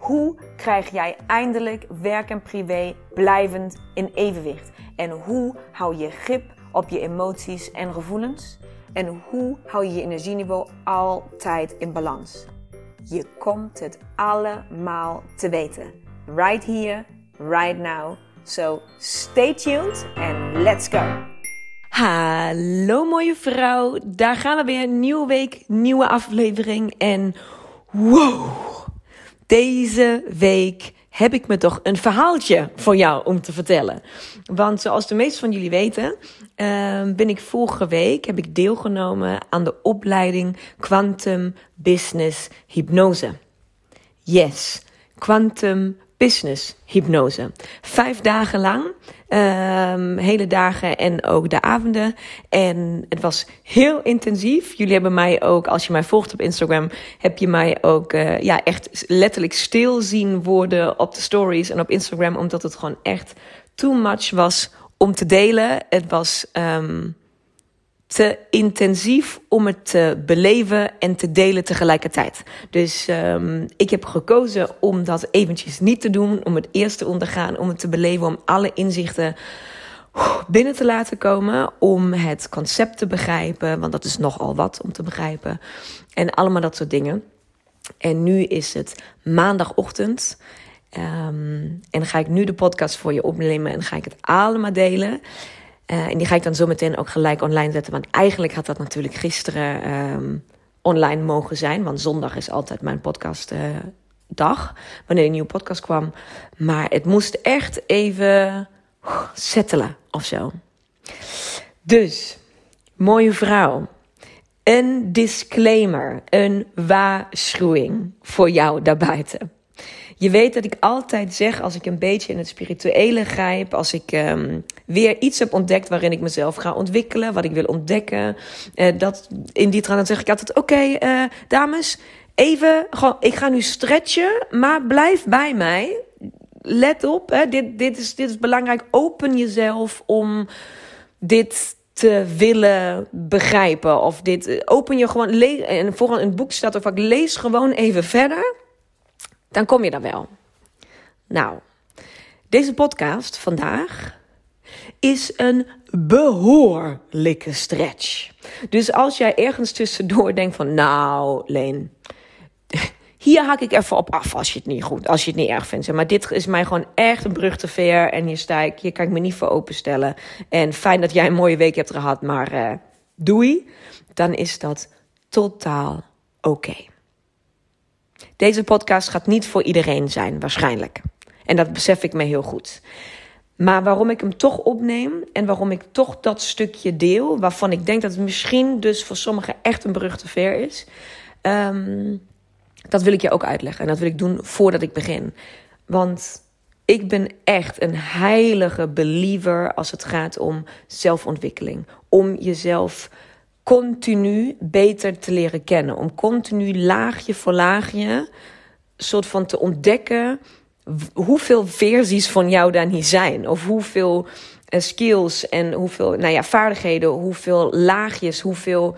hoe krijg jij eindelijk werk en privé blijvend in evenwicht? En hoe hou je grip op je emoties en gevoelens? En hoe hou je je energieniveau altijd in balans? Je komt het allemaal te weten. Right here, right now. So stay tuned and let's go. Hallo mooie vrouw, daar gaan we weer. Nieuwe week, nieuwe aflevering. En wow, deze week heb ik me toch een verhaaltje voor jou om te vertellen. Want zoals de meesten van jullie weten, ehm, ben ik vorige week heb ik deelgenomen aan de opleiding Quantum Business Hypnose. Yes, Quantum business hypnose. Vijf dagen lang, um, hele dagen en ook de avonden. En het was heel intensief. Jullie hebben mij ook, als je mij volgt op Instagram, heb je mij ook uh, ja, echt letterlijk stil zien worden op de stories en op Instagram, omdat het gewoon echt too much was om te delen. Het was um, te intensief om het te beleven en te delen tegelijkertijd. Dus um, ik heb gekozen om dat eventjes niet te doen, om het eerst te ondergaan, om het te beleven, om alle inzichten binnen te laten komen, om het concept te begrijpen, want dat is nogal wat om te begrijpen. En allemaal dat soort dingen. En nu is het maandagochtend. Um, en ga ik nu de podcast voor je opnemen en ga ik het allemaal delen. Uh, en die ga ik dan zo meteen ook gelijk online zetten. Want eigenlijk had dat natuurlijk gisteren um, online mogen zijn. Want zondag is altijd mijn podcast uh, dag. Wanneer een nieuwe podcast kwam. Maar het moest echt even uh, settelen of zo. Dus, mooie vrouw. Een disclaimer, een waarschuwing voor jou daarbuiten. Je weet dat ik altijd zeg, als ik een beetje in het spirituele grijp, als ik um, weer iets heb ontdekt waarin ik mezelf ga ontwikkelen, wat ik wil ontdekken, uh, dat in die trant zeg ik altijd: oké, uh, dames, even, gewoon, ik ga nu stretchen, maar blijf bij mij. Let op, hè, dit, dit, is, dit is belangrijk. Open jezelf om dit te willen begrijpen. Of dit, eh, open je gewoon, en vooral in boek staat er vaak, lees gewoon even verder dan kom je daar wel. Nou, deze podcast vandaag is een behoorlijke stretch. Dus als jij ergens tussendoor denkt van, nou, Leen, hier haak ik even op af als je het niet goed, als je het niet erg vindt. Maar dit is mij gewoon echt een brug te ver en hier sta ik, hier kan ik me niet voor openstellen. En fijn dat jij een mooie week hebt gehad, maar uh, doei. Dan is dat totaal oké. Deze podcast gaat niet voor iedereen zijn, waarschijnlijk. En dat besef ik me heel goed. Maar waarom ik hem toch opneem en waarom ik toch dat stukje deel, waarvan ik denk dat het misschien dus voor sommigen echt een brug te ver is, um, dat wil ik je ook uitleggen. En dat wil ik doen voordat ik begin. Want ik ben echt een heilige believer als het gaat om zelfontwikkeling. Om jezelf continu beter te leren kennen. Om continu laagje voor laagje soort van te ontdekken hoeveel versies van jou daar niet zijn. Of hoeveel uh, skills en hoeveel nou ja, vaardigheden, hoeveel laagjes, hoeveel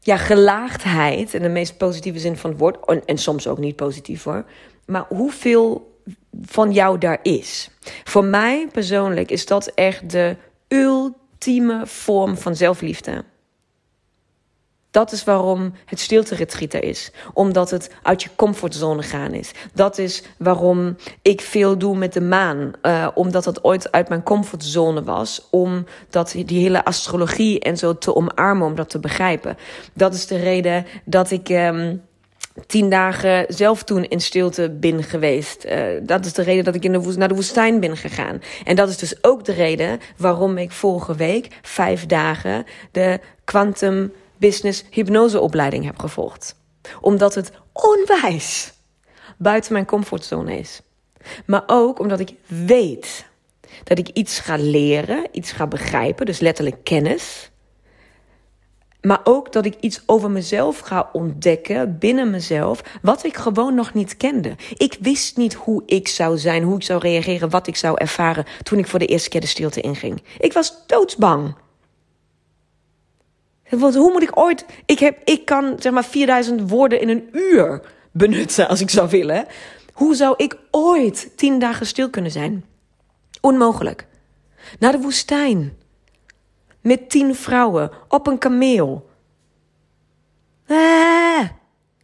ja, gelaagdheid. In de meest positieve zin van het woord. En, en soms ook niet positief hoor. Maar hoeveel van jou daar is. Voor mij persoonlijk is dat echt de ultieme vorm van zelfliefde. Dat is waarom het stilte is. Omdat het uit je comfortzone gaan is. Dat is waarom ik veel doe met de maan. Uh, omdat het ooit uit mijn comfortzone was. Om dat, die hele astrologie en zo te omarmen. Om dat te begrijpen. Dat is de reden dat ik... Um, tien dagen zelf toen in stilte ben geweest. Uh, dat is de reden dat ik in de naar de woestijn ben gegaan. En dat is dus ook de reden waarom ik vorige week vijf dagen de quantum business hypnoseopleiding heb gevolgd. Omdat het onwijs buiten mijn comfortzone is. Maar ook omdat ik weet dat ik iets ga leren, iets ga begrijpen, dus letterlijk kennis. Maar ook dat ik iets over mezelf ga ontdekken binnen mezelf, wat ik gewoon nog niet kende. Ik wist niet hoe ik zou zijn, hoe ik zou reageren, wat ik zou ervaren toen ik voor de eerste keer de stilte inging. Ik was doodsbang. Hoe moet ik ooit. Ik, heb, ik kan zeg maar 4000 woorden in een uur benutten als ik zou willen. Hoe zou ik ooit tien dagen stil kunnen zijn? Onmogelijk. Naar de woestijn. Met tien vrouwen op een kameel. Ah,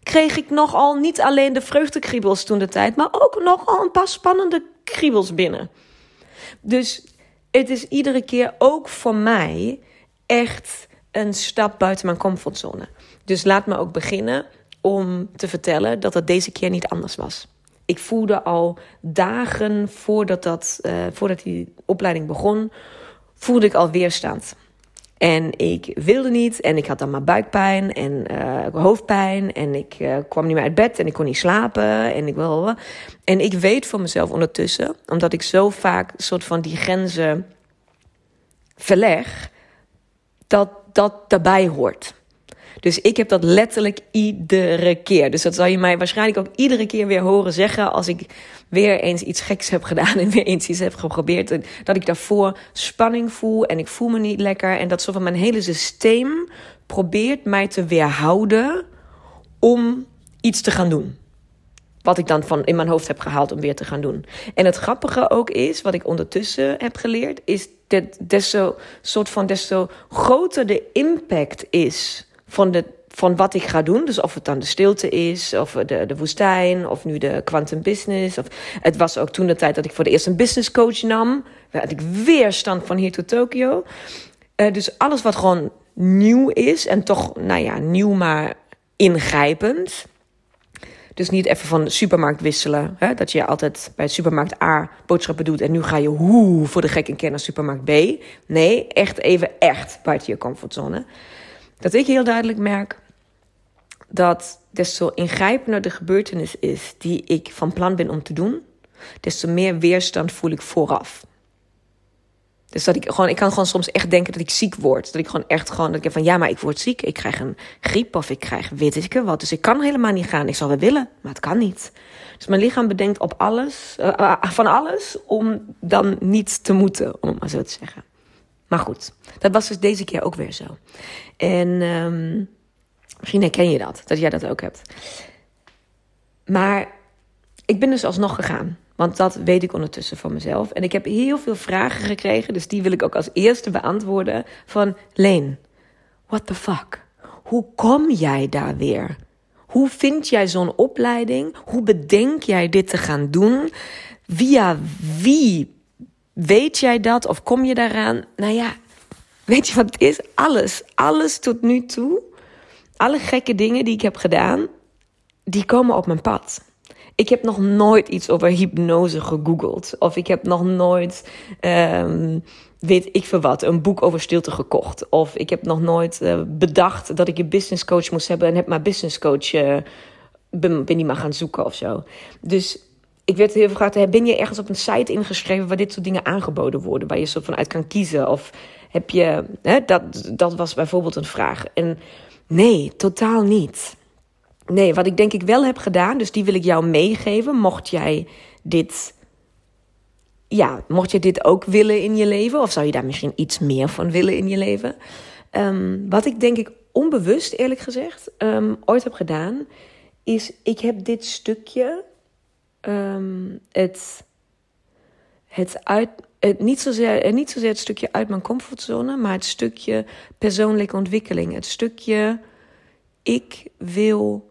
kreeg ik nogal niet alleen de vreugdekriebels toen de tijd, maar ook nogal een paar spannende kriebels binnen. Dus het is iedere keer ook voor mij echt een stap buiten mijn comfortzone. Dus laat me ook beginnen om te vertellen dat het deze keer niet anders was. Ik voelde al dagen voordat, dat, uh, voordat die opleiding begon, voelde ik al weerstand. En ik wilde niet en ik had dan maar buikpijn en uh, hoofdpijn en ik uh, kwam niet meer uit bed en ik kon niet slapen en ik wil. En ik weet voor mezelf ondertussen, omdat ik zo vaak soort van die grenzen verleg, dat dat daarbij hoort. Dus ik heb dat letterlijk iedere keer. Dus dat zal je mij waarschijnlijk ook iedere keer weer horen zeggen als ik weer eens iets geks heb gedaan en weer eens iets heb geprobeerd. Dat ik daarvoor spanning voel en ik voel me niet lekker. En dat zo van mijn hele systeem probeert mij te weerhouden om iets te gaan doen. Wat ik dan van in mijn hoofd heb gehaald om weer te gaan doen. En het grappige ook is, wat ik ondertussen heb geleerd, is dat desto, soort van, desto groter de impact is van, de, van wat ik ga doen. Dus of het dan de stilte is, of de, de woestijn, of nu de quantum business. Of, het was ook toen de tijd dat ik voor de eerst een business coach nam. Had ik weerstand van hier tot Tokio. Uh, dus alles wat gewoon nieuw is en toch, nou ja, nieuw maar ingrijpend. Dus niet even van de supermarkt wisselen. Hè? Dat je altijd bij supermarkt A boodschappen doet en nu ga je hoe voor de gek een keer naar supermarkt B. Nee, echt even echt buiten je comfortzone. Dat ik heel duidelijk merk dat des zo ingrijpender de gebeurtenis is die ik van plan ben om te doen, desto meer weerstand voel ik vooraf. Dus dat ik gewoon, ik kan gewoon soms echt denken dat ik ziek word. Dat ik gewoon echt gewoon, dat ik van ja, maar ik word ziek. Ik krijg een griep of ik krijg weet ik wat. Dus ik kan helemaal niet gaan. Ik zou wel willen, maar het kan niet. Dus mijn lichaam bedenkt op alles, uh, van alles om dan niet te moeten, om maar zo te zeggen. Maar goed, dat was dus deze keer ook weer zo. En um, misschien herken je dat, dat jij dat ook hebt. Maar ik ben dus alsnog gegaan. Want dat weet ik ondertussen van mezelf. En ik heb heel veel vragen gekregen, dus die wil ik ook als eerste beantwoorden. Van Leen, what the fuck? Hoe kom jij daar weer? Hoe vind jij zo'n opleiding? Hoe bedenk jij dit te gaan doen? Via wie weet jij dat of kom je daaraan? Nou ja, weet je wat het is? Alles, alles tot nu toe, alle gekke dingen die ik heb gedaan, die komen op mijn pad. Ik heb nog nooit iets over hypnose gegoogeld. Of ik heb nog nooit, um, weet ik veel wat, een boek over stilte gekocht. Of ik heb nog nooit uh, bedacht dat ik een business coach moest hebben en heb mijn business coach, uh, ben, ben die maar gaan zoeken of zo. Dus ik werd heel veel gevraagd, ben je ergens op een site ingeschreven waar dit soort dingen aangeboden worden, waar je zo vanuit kan kiezen? Of heb je, hè, dat, dat was bijvoorbeeld een vraag. En nee, totaal niet. Nee, wat ik denk ik wel heb gedaan, dus die wil ik jou meegeven. Mocht jij dit, ja, mocht je dit ook willen in je leven, of zou je daar misschien iets meer van willen in je leven? Um, wat ik denk ik onbewust, eerlijk gezegd, um, ooit heb gedaan, is ik heb dit stukje, um, het, het uit, het, niet, zozeer, niet zozeer het stukje uit mijn comfortzone, maar het stukje persoonlijke ontwikkeling. Het stukje, ik wil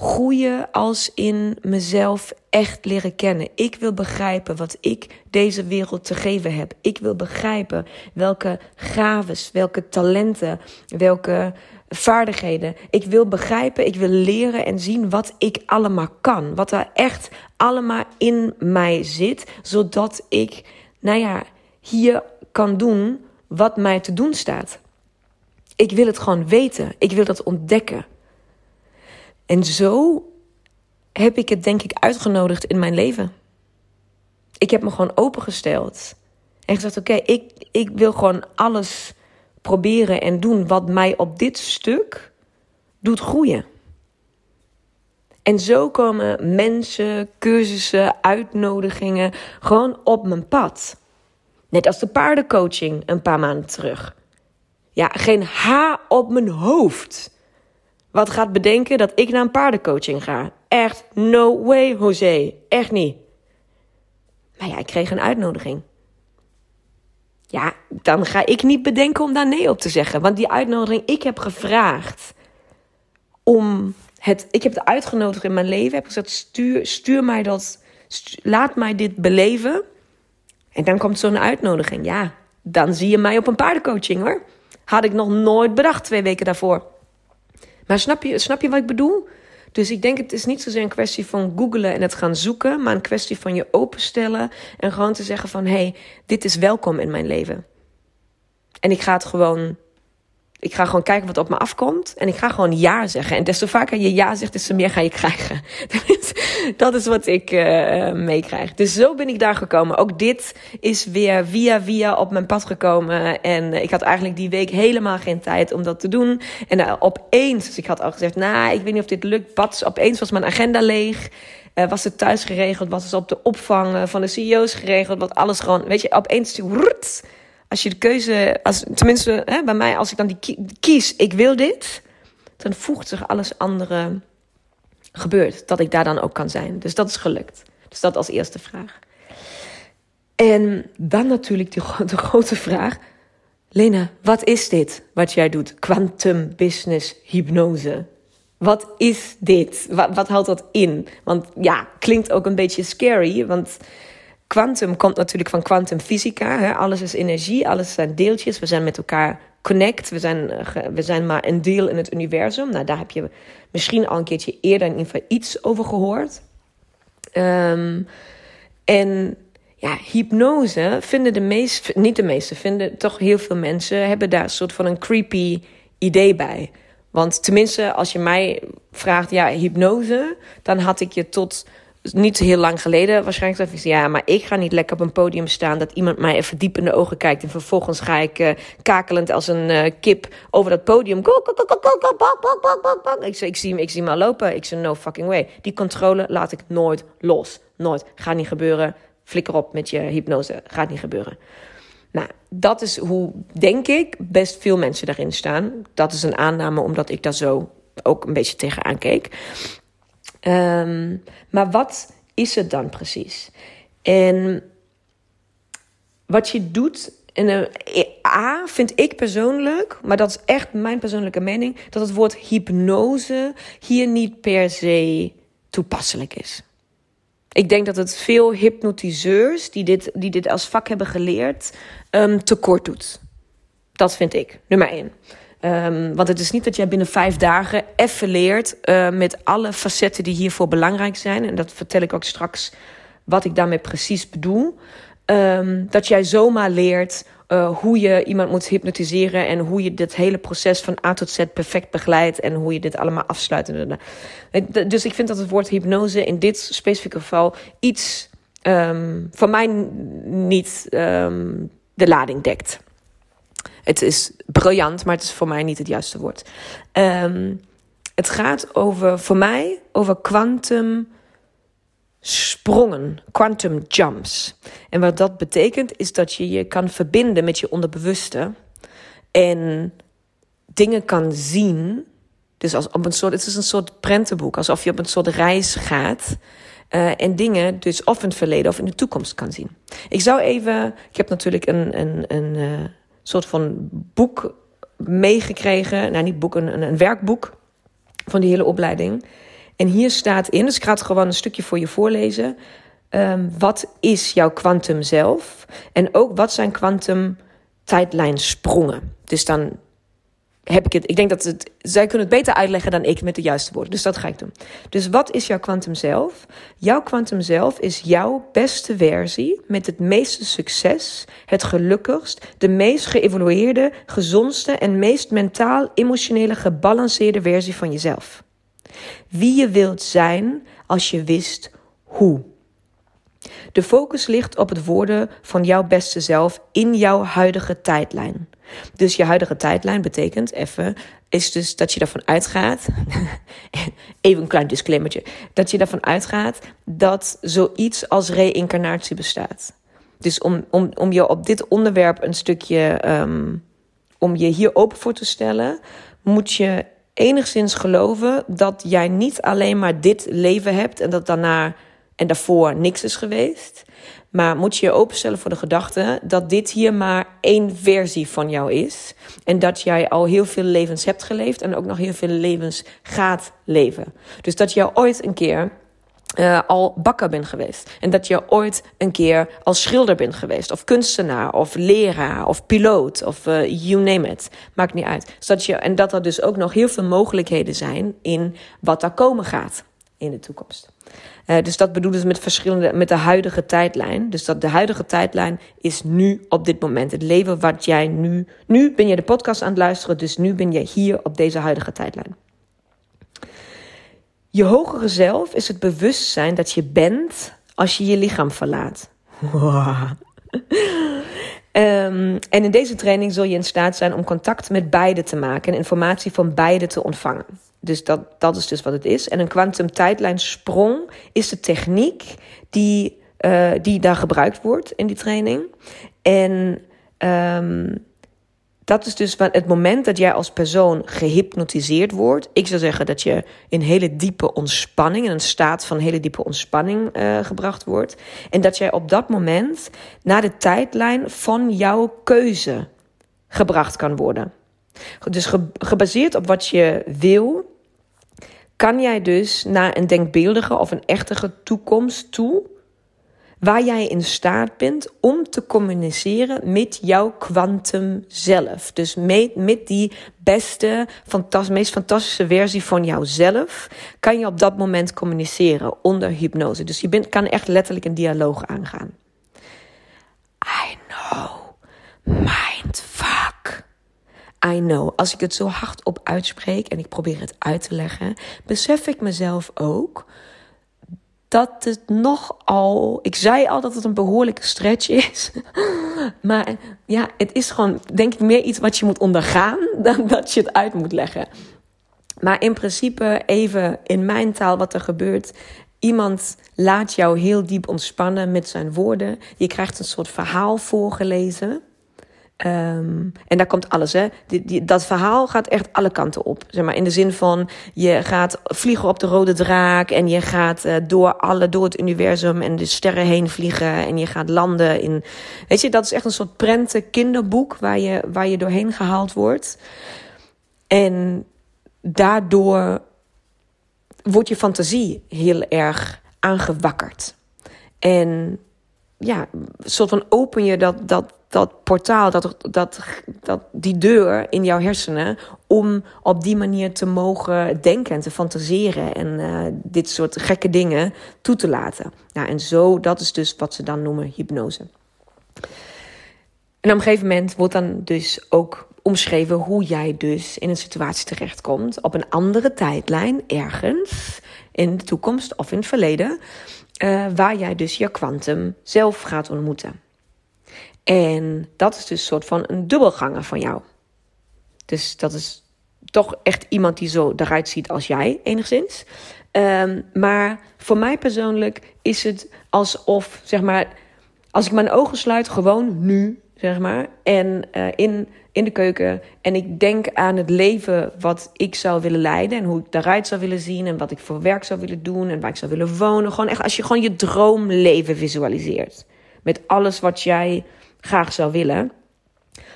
groeien als in mezelf echt leren kennen. Ik wil begrijpen wat ik deze wereld te geven heb. Ik wil begrijpen welke gaves, welke talenten, welke vaardigheden. Ik wil begrijpen, ik wil leren en zien wat ik allemaal kan. Wat er echt allemaal in mij zit, zodat ik, nou ja, hier kan doen wat mij te doen staat. Ik wil het gewoon weten. Ik wil dat ontdekken. En zo heb ik het denk ik uitgenodigd in mijn leven. Ik heb me gewoon opengesteld. En gezegd: Oké, ik, ik wil gewoon alles proberen en doen wat mij op dit stuk doet groeien. En zo komen mensen, cursussen, uitnodigingen gewoon op mijn pad. Net als de paardencoaching een paar maanden terug. Ja, geen haar op mijn hoofd. Wat gaat bedenken dat ik naar een paardencoaching ga? Echt, no way, José. Echt niet. Maar ja, ik kreeg een uitnodiging. Ja, dan ga ik niet bedenken om daar nee op te zeggen. Want die uitnodiging, ik heb gevraagd om het. Ik heb het uitgenodigd in mijn leven. Heb gezegd: stuur, stuur mij dat. laat mij dit beleven. En dan komt zo'n uitnodiging. Ja, dan zie je mij op een paardencoaching hoor. Had ik nog nooit bedacht twee weken daarvoor. Maar snap je, snap je wat ik bedoel? Dus ik denk het is niet zozeer een kwestie van googlen en het gaan zoeken, maar een kwestie van je openstellen en gewoon te zeggen van hé, hey, dit is welkom in mijn leven. En ik ga het gewoon ik ga gewoon kijken wat op me afkomt. En ik ga gewoon ja zeggen. En desto vaker je ja zegt, desto meer ga je krijgen. Dat is wat ik uh, meekrijg. Dus zo ben ik daar gekomen. Ook dit is weer via via op mijn pad gekomen. En ik had eigenlijk die week helemaal geen tijd om dat te doen. En uh, opeens, dus ik had al gezegd, nou, ik weet niet of dit lukt. Pats, opeens was mijn agenda leeg. Was het thuis geregeld? Was het op de opvang van de CEO's geregeld? Wat alles gewoon, weet je, opeens als je de keuze, als, tenminste hè, bij mij, als ik dan die kies, ik wil dit, dan voegt zich alles andere gebeurt. Dat ik daar dan ook kan zijn. Dus dat is gelukt. Dus dat als eerste vraag. En dan natuurlijk de, grote vraag. Lena, wat is dit wat jij doet? Quantum business hypnose. Wat is dit? Wat, wat houdt dat in? Want ja, klinkt ook een beetje scary. Want Quantum komt natuurlijk van kwantumfysica. Alles is energie, alles zijn deeltjes. We zijn met elkaar connect. We zijn, eh, we zijn maar een deel in het universum. Nou, daar heb je misschien al een keertje eerder in iets over gehoord. Um, en ja, hypnose vinden de meeste, niet de meeste, vinden toch heel veel mensen hebben daar een soort van een creepy idee bij. Want tenminste, als je mij vraagt, ja, hypnose, dan had ik je tot niet heel lang geleden waarschijnlijk dacht ik, ja, maar ik ga niet lekker op een podium staan dat iemand mij even diep in de ogen kijkt en vervolgens ga ik uh, kakelend als een uh, kip over dat podium. Ik, ik, zie, ik zie hem al lopen. Ik zeg, no fucking way. Die controle laat ik nooit los. Nooit. Gaat niet gebeuren. Flikker op met je hypnose. Gaat niet gebeuren. Nou, dat is hoe, denk ik, best veel mensen daarin staan. Dat is een aanname omdat ik daar zo ook een beetje tegenaan keek. Um, maar wat is het dan precies? En wat je doet. En uh, A vind ik persoonlijk, maar dat is echt mijn persoonlijke mening, dat het woord hypnose hier niet per se toepasselijk is. Ik denk dat het veel hypnotiseurs die dit, die dit als vak hebben geleerd, um, tekort doet. Dat vind ik, nummer één. Um, want het is niet dat jij binnen vijf dagen even leert uh, met alle facetten die hiervoor belangrijk zijn. En dat vertel ik ook straks wat ik daarmee precies bedoel. Um, dat jij zomaar leert uh, hoe je iemand moet hypnotiseren en hoe je dit hele proces van A tot Z perfect begeleidt en hoe je dit allemaal afsluit. Dus ik vind dat het woord hypnose in dit specifieke geval iets um, voor mij niet de lading dekt. Het is briljant, maar het is voor mij niet het juiste woord. Um, het gaat over, voor mij, over quantum sprongen, quantum jumps. En wat dat betekent, is dat je je kan verbinden met je onderbewuste en dingen kan zien. Dus als op een soort, het is een soort prentenboek, alsof je op een soort reis gaat. Uh, en dingen dus of in het verleden of in de toekomst kan zien. Ik zou even, ik heb natuurlijk een, een, een, uh, soort van boek meegekregen. Nou, niet boek, een, een werkboek van die hele opleiding. En hier staat in, dus ik ga het gewoon een stukje voor je voorlezen. Um, wat is jouw kwantum zelf? En ook wat zijn kwantum tijdlijnsprongen? Dus dan heb ik het. Ik denk dat zij kunnen het beter uitleggen dan ik met de juiste woorden. Dus dat ga ik doen. Dus wat is jouw kwantum zelf? Jouw kwantum zelf is jouw beste versie met het meeste succes, het gelukkigst, de meest geëvolueerde, gezondste en meest mentaal, emotionele, gebalanceerde versie van jezelf. Wie je wilt zijn als je wist hoe. De focus ligt op het worden van jouw beste zelf in jouw huidige tijdlijn. Dus je huidige tijdlijn betekent even, is dus dat je ervan uitgaat, even een klein disclaimertje, dat je ervan uitgaat dat zoiets als reïncarnatie bestaat. Dus om, om, om je op dit onderwerp een stukje, um, om je hier open voor te stellen, moet je enigszins geloven dat jij niet alleen maar dit leven hebt en dat daarna en daarvoor niks is geweest. Maar moet je je openstellen voor de gedachte dat dit hier maar één versie van jou is. En dat jij al heel veel levens hebt geleefd en ook nog heel veel levens gaat leven. Dus dat je ooit een keer uh, al bakker bent geweest. En dat je ooit een keer als schilder bent geweest. Of kunstenaar, of leraar, of piloot, of uh, you name it. Maakt niet uit. Zodat je, en dat er dus ook nog heel veel mogelijkheden zijn in wat daar komen gaat in de toekomst. Uh, dus dat bedoelen ze met verschillende, met de huidige tijdlijn. Dus dat de huidige tijdlijn is nu op dit moment. Het leven wat jij nu. Nu ben je de podcast aan het luisteren, dus nu ben je hier op deze huidige tijdlijn. Je hogere zelf is het bewustzijn dat je bent als je je lichaam verlaat. Um, en in deze training zul je in staat zijn om contact met beide te maken en informatie van beide te ontvangen. Dus dat, dat is dus wat het is. En een quantum tijdlijnsprong is de techniek die, uh, die daar gebruikt wordt in die training. En um, dat is dus het moment dat jij als persoon gehypnotiseerd wordt. Ik zou zeggen dat je in hele diepe ontspanning, in een staat van hele diepe ontspanning uh, gebracht wordt. En dat jij op dat moment naar de tijdlijn van jouw keuze gebracht kan worden. Dus gebaseerd op wat je wil, kan jij dus naar een denkbeeldige of een echtige toekomst toe waar jij in staat bent om te communiceren met jouw kwantum zelf. Dus met, met die beste, meest fantastische versie van jouzelf kan je op dat moment communiceren onder hypnose. Dus je bent, kan echt letterlijk een dialoog aangaan. I know. Mindfuck. I know. Als ik het zo hardop uitspreek en ik probeer het uit te leggen, besef ik mezelf ook dat het nogal. Ik zei al dat het een behoorlijke stretch is. maar ja, het is gewoon, denk ik, meer iets wat je moet ondergaan dan dat je het uit moet leggen. Maar in principe, even in mijn taal, wat er gebeurt. Iemand laat jou heel diep ontspannen met zijn woorden. Je krijgt een soort verhaal voorgelezen. Um, en daar komt alles, hè. Die, dat verhaal gaat echt alle kanten op. Zeg maar, in de zin van, je gaat vliegen op de rode draak... en je gaat uh, door, alle, door het universum en de sterren heen vliegen... en je gaat landen in... Weet je, dat is echt een soort prenten kinderboek... waar je, waar je doorheen gehaald wordt. En daardoor wordt je fantasie heel erg aangewakkerd. En ja, soort van open je dat, dat, dat portaal, dat, dat, dat, die deur in jouw hersenen, om op die manier te mogen denken en te fantaseren en uh, dit soort gekke dingen toe te laten. Nou, en zo, dat is dus wat ze dan noemen hypnose. En op een gegeven moment wordt dan dus ook omschreven hoe jij dus in een situatie terechtkomt op een andere tijdlijn, ergens in de toekomst of in het verleden, uh, waar jij dus je kwantum zelf gaat ontmoeten. En dat is dus een soort van een dubbelganger van jou. Dus dat is toch echt iemand die zo eruit ziet als jij, enigszins. Um, maar voor mij persoonlijk is het alsof, zeg maar, als ik mijn ogen sluit, gewoon nu, zeg maar, en uh, in, in de keuken. En ik denk aan het leven wat ik zou willen leiden en hoe ik eruit zou willen zien en wat ik voor werk zou willen doen en waar ik zou willen wonen. Gewoon echt als je gewoon je droomleven visualiseert. Met alles wat jij graag zou willen,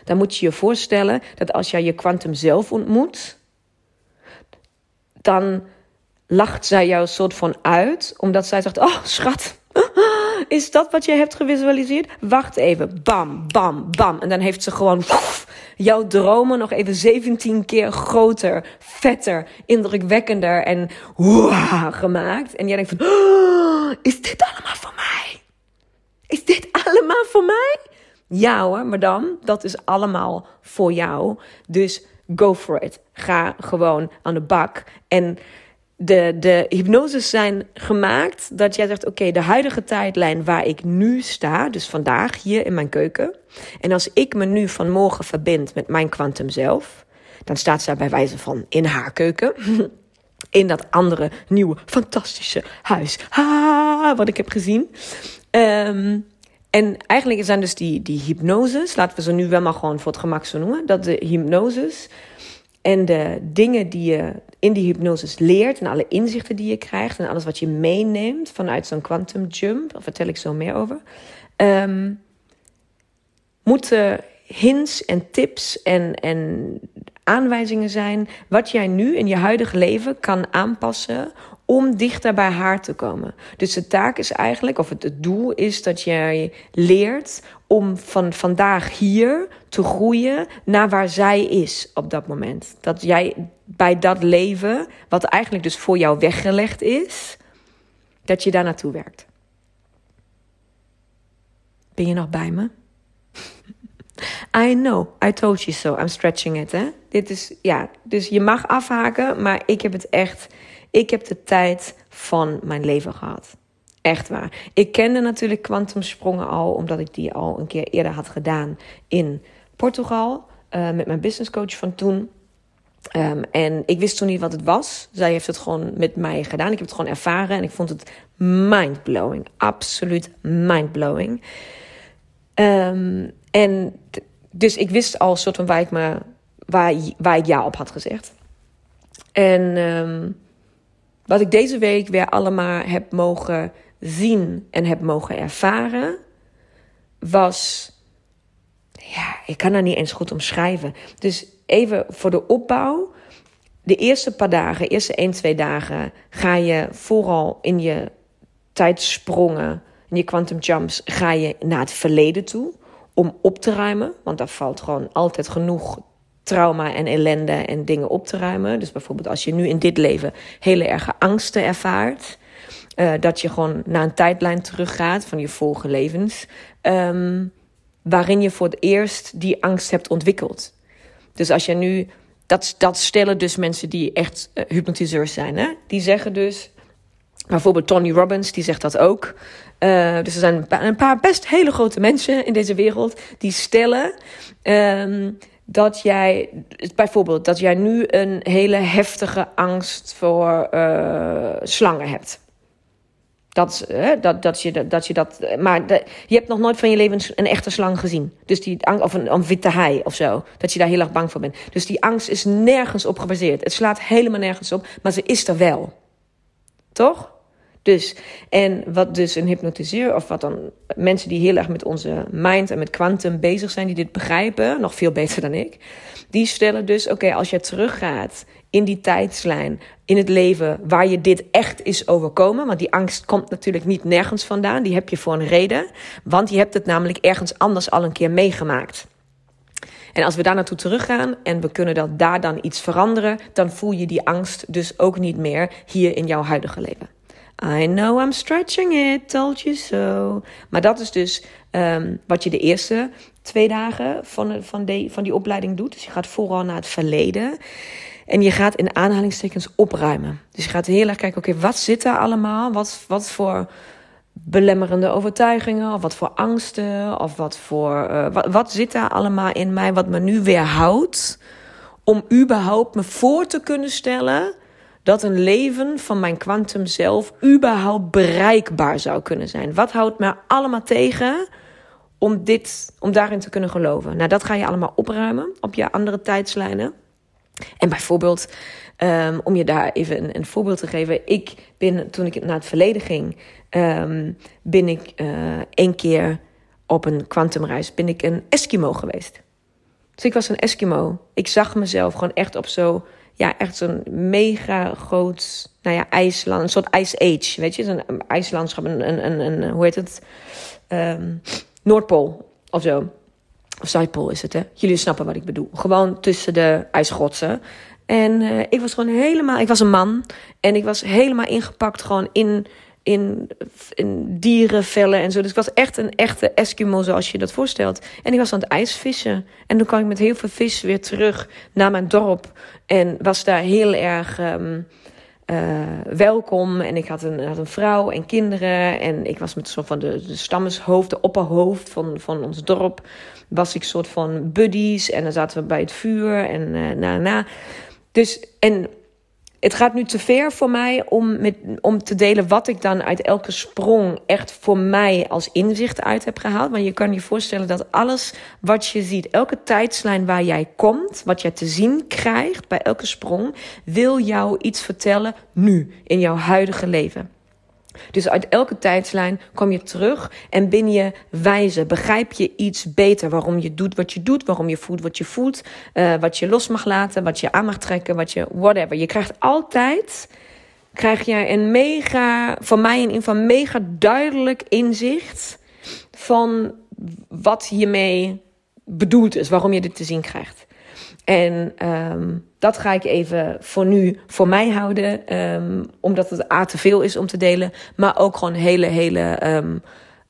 dan moet je je voorstellen dat als jij je kwantum zelf ontmoet, dan lacht zij jou een soort van uit, omdat zij zegt: Oh, schat, is dat wat je hebt gevisualiseerd? Wacht even, bam, bam, bam. En dan heeft ze gewoon jouw dromen nog even 17 keer groter, vetter, indrukwekkender en gemaakt. En jij denkt van, oh, is dit allemaal voor mij? Is dit allemaal voor mij? Ja hoor, madame, dat is allemaal voor jou. Dus go for it. Ga gewoon aan de bak. En de, de hypnoses zijn gemaakt dat jij zegt: Oké, de huidige tijdlijn waar ik nu sta, dus vandaag hier in mijn keuken. En als ik me nu van morgen verbind met mijn kwantum zelf, dan staat zij bij wijze van in haar keuken. In dat andere nieuwe fantastische huis. Ha, wat ik heb gezien. Ehm, en eigenlijk zijn dus die, die hypnoses, laten we ze nu wel maar gewoon voor het gemak zo noemen, dat de hypnoses en de dingen die je in die hypnoses leert en alle inzichten die je krijgt en alles wat je meeneemt vanuit zo'n quantum jump, daar vertel ik zo meer over, um, moeten hints en tips en, en aanwijzingen zijn wat jij nu in je huidige leven kan aanpassen om dichter bij haar te komen. Dus de taak is eigenlijk, of het, doel is dat jij leert om van vandaag hier te groeien naar waar zij is op dat moment. Dat jij bij dat leven, wat eigenlijk dus voor jou weggelegd is, dat je daar naartoe werkt. Ben je nog bij me? I know, I told you so. I'm stretching it, hè? Dit is, ja, dus je mag afhaken, maar ik heb het echt, ik heb de tijd van mijn leven gehad. Echt waar. Ik kende natuurlijk kwantumsprongen al, omdat ik die al een keer eerder had gedaan in Portugal. Uh, met mijn businesscoach van toen. Um, en ik wist toen niet wat het was. Zij heeft het gewoon met mij gedaan. Ik heb het gewoon ervaren en ik vond het mindblowing. Absoluut mindblowing. Um, en dus ik wist al soort van waar ik, me, waar, waar ik ja op had gezegd. En um, wat ik deze week weer allemaal heb mogen zien en heb mogen ervaren, was. Ja, ik kan dat niet eens goed omschrijven. Dus even voor de opbouw. De eerste paar dagen, eerste 1, 2 dagen, ga je vooral in je tijdsprongen, in je quantum jumps, ga je naar het verleden toe om op te ruimen. Want daar valt gewoon altijd genoeg trauma en ellende en dingen op te ruimen. Dus bijvoorbeeld als je nu in dit leven hele erge angsten ervaart. Uh, dat je gewoon naar een tijdlijn teruggaat van je vorige levens. Um, waarin je voor het eerst die angst hebt ontwikkeld. Dus als je nu. Dat, dat stellen dus mensen die echt uh, hypnotiseurs zijn. Hè? Die zeggen dus. Bijvoorbeeld Tony Robbins, die zegt dat ook. Uh, dus er zijn een paar, best hele grote mensen in deze wereld die stellen um, dat jij, bijvoorbeeld, dat jij nu een hele heftige angst voor uh, slangen hebt. Dat, dat, dat, je, dat je dat. Maar je hebt nog nooit van je leven een echte slang gezien. Dus die of een, een witte haai of zo. Dat je daar heel erg bang voor bent. Dus die angst is nergens op gebaseerd. Het slaat helemaal nergens op, maar ze is er wel. Toch? Dus, en wat dus een hypnotiseur, of wat dan mensen die heel erg met onze mind en met quantum bezig zijn, die dit begrijpen, nog veel beter dan ik, die stellen dus: oké, als je teruggaat in die tijdslijn, in het leven waar je dit echt is overkomen, want die angst komt natuurlijk niet nergens vandaan, die heb je voor een reden, want je hebt het namelijk ergens anders al een keer meegemaakt. En als we daar naartoe teruggaan en we kunnen dat daar dan iets veranderen, dan voel je die angst dus ook niet meer hier in jouw huidige leven. I know I'm stretching it, told you so. Maar dat is dus um, wat je de eerste twee dagen van, van, de, van die opleiding doet. Dus je gaat vooral naar het verleden. En je gaat in aanhalingstekens opruimen. Dus je gaat heel erg kijken, oké, wat zit er allemaal? Wat, wat voor belemmerende overtuigingen, of wat voor angsten, of wat voor. Uh, wat, wat zit daar allemaal in mij wat me nu weerhoudt om überhaupt me voor te kunnen stellen dat een leven van mijn kwantum zelf überhaupt bereikbaar zou kunnen zijn. Wat houdt me allemaal tegen om, dit, om daarin te kunnen geloven? Nou, dat ga je allemaal opruimen op je andere tijdslijnen. En bijvoorbeeld, um, om je daar even een, een, voorbeeld te geven. Ik ben, toen ik naar het verleden ging, um, ben ik uh, één keer op een kwantumreis, ben ik een Eskimo geweest. Dus ik was een Eskimo. Ik zag mezelf gewoon echt op zo ja, echt zo'n mega groot, nou ja, ijsland, een soort ice age, weet je, zo'n ijslandschap, een, een, een, hoe heet het, um, Noordpool of zo. Of Zuidpool is het, hè? Jullie snappen wat ik bedoel. Gewoon tussen de ijsgrotsen. En uh, ik was gewoon helemaal, ik was een man en ik was helemaal ingepakt gewoon in in, in dierenvellen en zo. Dus ik was echt een echte Eskimo zoals je dat voorstelt. En ik was aan het ijsvissen. En toen kwam ik met heel veel vis weer terug naar mijn dorp. En was daar heel erg... Um, welkom. En ik had een, had een vrouw en kinderen. En ik was met soort van de, de stammershoofd, de opperhoofd van, van ons dorp. Was ik soort van buddies. En dan zaten we bij het vuur en na na. Dus, en het gaat nu te ver voor mij om, met, om te delen wat ik dan uit elke sprong echt voor mij als inzicht uit heb gehaald. Maar je kan je voorstellen dat alles wat je ziet, elke tijdslijn waar jij komt, wat je te zien krijgt bij elke sprong, wil jou iets vertellen nu in jouw huidige leven. Dus uit elke tijdslijn kom je terug en ben je wijzer. Begrijp je iets beter waarom je doet wat je doet, waarom je voelt wat je voelt, uh, wat je los mag laten, wat je aan mag trekken, wat je whatever. Je krijgt altijd krijg je een mega, voor mij ieder geval mega duidelijk inzicht van wat hiermee bedoeld is, waarom je dit te zien krijgt. En um, dat ga ik even voor nu voor mij houden. Um, omdat het A te veel is om te delen. Maar ook gewoon hele, hele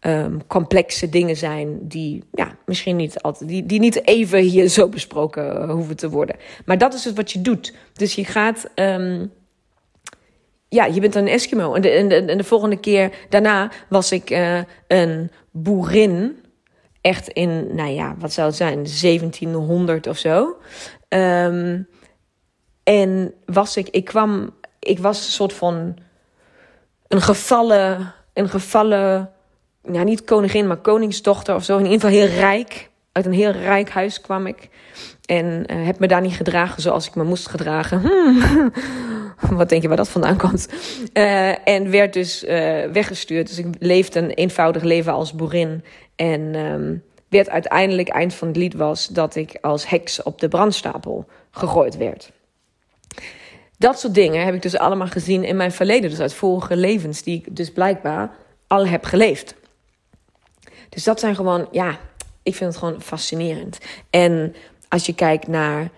um, complexe dingen zijn. Die ja, misschien niet altijd. Die, die niet even hier zo besproken hoeven te worden. Maar dat is het wat je doet. Dus je gaat. ja, je bent een Eskimo. En de, en, de, en de volgende keer daarna was ik uh, een boerin echt in, nou ja, wat zou het zijn, 1700 of zo. Um, en was ik, ik kwam, ik was een soort van een gevallen, een gevallen, ja, niet koningin, maar koningsdochter of zo. In ieder geval heel rijk. Uit een heel rijk huis kwam ik. En uh, heb me daar niet gedragen zoals ik me moest gedragen. Hmm. Wat denk je waar dat vandaan komt? Uh, en werd dus uh, weggestuurd. Dus ik leefde een eenvoudig leven als boerin. En um, werd uiteindelijk, eind van het lied was, dat ik als heks op de brandstapel gegooid werd. Dat soort dingen heb ik dus allemaal gezien in mijn verleden. Dus uit vorige levens, die ik dus blijkbaar al heb geleefd. Dus dat zijn gewoon, ja, ik vind het gewoon fascinerend. En als je kijkt naar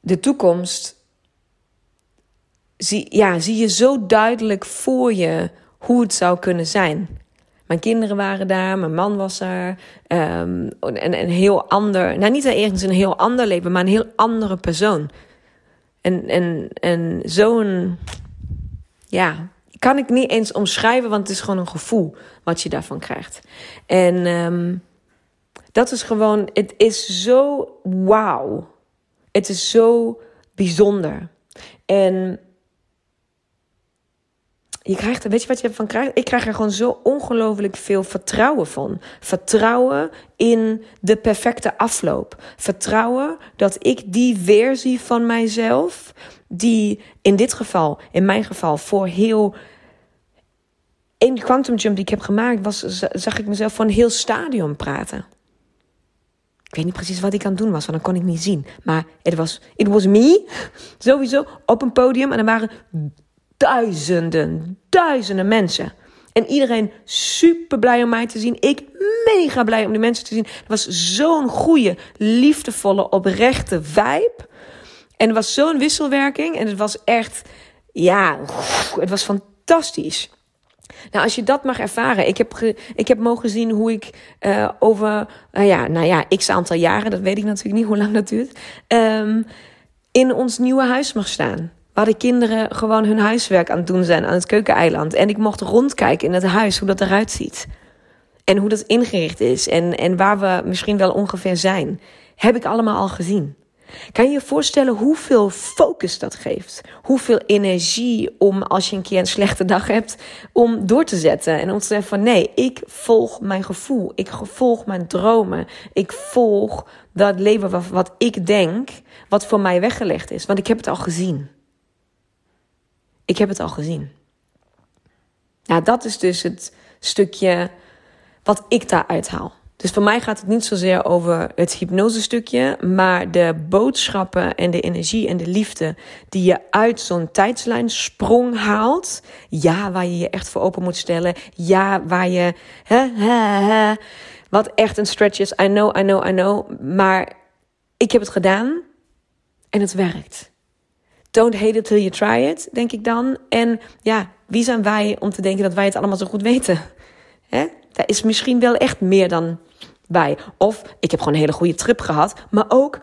de toekomst, zie, ja, zie je zo duidelijk voor je hoe het zou kunnen zijn. Mijn kinderen waren daar, mijn man was daar. Um, en een heel ander, nou niet ergens een heel ander leven, maar een heel andere persoon. En, en, en zo'n, ja, kan ik niet eens omschrijven, want het is gewoon een gevoel wat je daarvan krijgt. En um, dat is gewoon, het is zo wauw. Het is zo bijzonder. En je krijgt, weet je wat je ervan krijgt? Ik krijg er gewoon zo ongelooflijk veel vertrouwen van. Vertrouwen in de perfecte afloop. Vertrouwen dat ik die versie van mijzelf, die in dit geval, in mijn geval, voor heel. In quantum jump die ik heb gemaakt, was, zag ik mezelf voor een heel stadion praten. Ik weet niet precies wat ik aan het doen was, want dan kon ik niet zien. Maar het was, it was me, sowieso, op een podium. En er waren duizenden, duizenden mensen. En iedereen super blij om mij te zien. Ik mega blij om die mensen te zien. Het was zo'n goede, liefdevolle, oprechte vibe. En er was zo'n wisselwerking. En het was echt, ja, het was fantastisch. Nou, als je dat mag ervaren. Ik heb, ik heb mogen zien hoe ik uh, over, uh, ja, nou ja, x aantal jaren, dat weet ik natuurlijk niet hoe lang dat duurt, um, in ons nieuwe huis mag staan. Waar de kinderen gewoon hun huiswerk aan het doen zijn aan het keukeneiland. En ik mocht rondkijken in het huis, hoe dat eruit ziet. En hoe dat ingericht is. En, en waar we misschien wel ongeveer zijn. Heb ik allemaal al gezien. Kan je je voorstellen hoeveel focus dat geeft? Hoeveel energie om als je een keer een slechte dag hebt, om door te zetten. En om te zeggen van nee, ik volg mijn gevoel. Ik volg mijn dromen. Ik volg dat leven wat, wat ik denk, wat voor mij weggelegd is. Want ik heb het al gezien. Ik heb het al gezien. Nou, dat is dus het stukje wat ik daaruit haal. Dus voor mij gaat het niet zozeer over het hypnose stukje, maar de boodschappen en de energie en de liefde die je uit zo'n tijdslijn sprong haalt. Ja, waar je je echt voor open moet stellen. Ja, waar je, hè, hè, hè, wat echt een stretch is. I know, I know, I know. Maar ik heb het gedaan en het werkt. Don't hate it till you try it, denk ik dan. En ja, wie zijn wij om te denken dat wij het allemaal zo goed weten? Hè? Daar is misschien wel echt meer dan Of ik heb gewoon een hele goede trip gehad, maar ook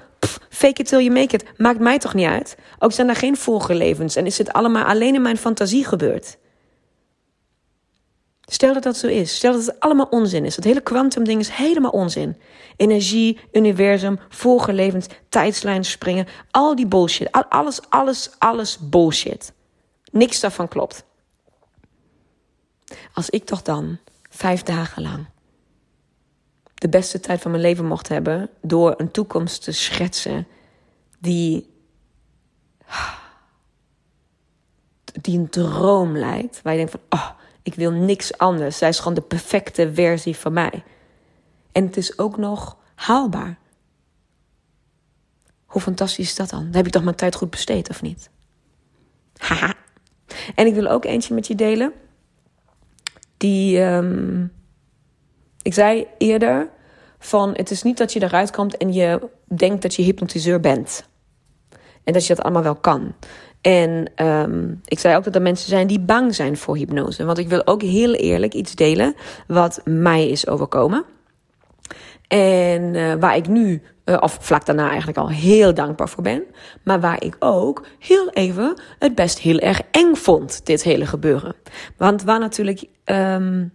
Fake it till you make it. Maakt mij toch niet uit? Ook zijn er geen vorige levens en is het allemaal alleen in mijn fantasie gebeurd. Stel dat dat zo is. Stel dat het allemaal onzin is. Dat hele kwantumding is helemaal onzin. Energie, universum, vorige levens, tijdslijn springen. Al die bullshit. Alles, alles, alles bullshit. Niks daarvan klopt. Als ik toch dan vijf dagen lang de beste tijd van mijn leven mocht hebben door een toekomst te schetsen die, die een droom lijkt, waar je denkt van, oh, ik wil niks anders. Zij is gewoon de perfecte versie van mij. En het is ook nog haalbaar. Hoe fantastisch is dat dan? Heb ik toch mijn tijd goed besteed, of niet? Haha. En ik wil ook eentje met je delen. Die, um, ik zei eerder van het is niet dat je eruit komt en je denkt dat je hypnotiseur bent. En dat je dat allemaal wel kan. En um, ik zei ook dat er mensen zijn die bang zijn voor hypnose. Want ik wil ook heel eerlijk iets delen wat mij is overkomen. En uh, waar ik nu, uh, of vlak daarna eigenlijk al heel dankbaar voor ben. Maar waar ik ook heel even het best heel erg eng vond, dit hele gebeuren. Want waar natuurlijk, um,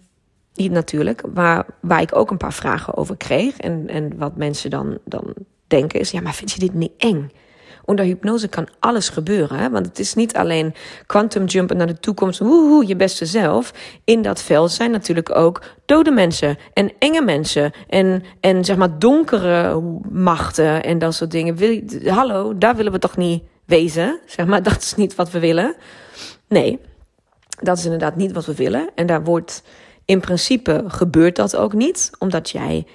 niet natuurlijk, waar, waar ik ook een paar vragen over kreeg. En, en wat mensen dan, dan denken is, ja, maar vind je dit niet eng? Onder hypnose kan alles gebeuren. Hè? Want het is niet alleen quantum jumpen naar de toekomst, woehoe, je beste zelf. In dat veld zijn natuurlijk ook dode mensen en enge mensen. En, en zeg maar donkere machten en dat soort dingen. Hallo, daar willen we toch niet wezen? Zeg maar, dat is niet wat we willen. Nee, dat is inderdaad niet wat we willen. En daar wordt in principe gebeurt dat ook niet, omdat jij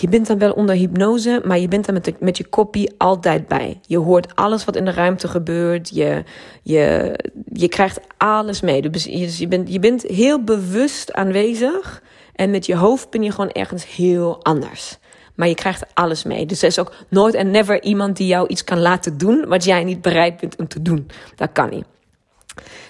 je bent dan wel onder hypnose, maar je bent dan met, met je kopie altijd bij. Je hoort alles wat in de ruimte gebeurt. Je, je, je krijgt alles mee. Dus je, je, bent, je bent heel bewust aanwezig. En met je hoofd ben je gewoon ergens heel anders. Maar je krijgt alles mee. Dus er is ook nooit en never iemand die jou iets kan laten doen wat jij niet bereid bent om te doen. Dat kan niet.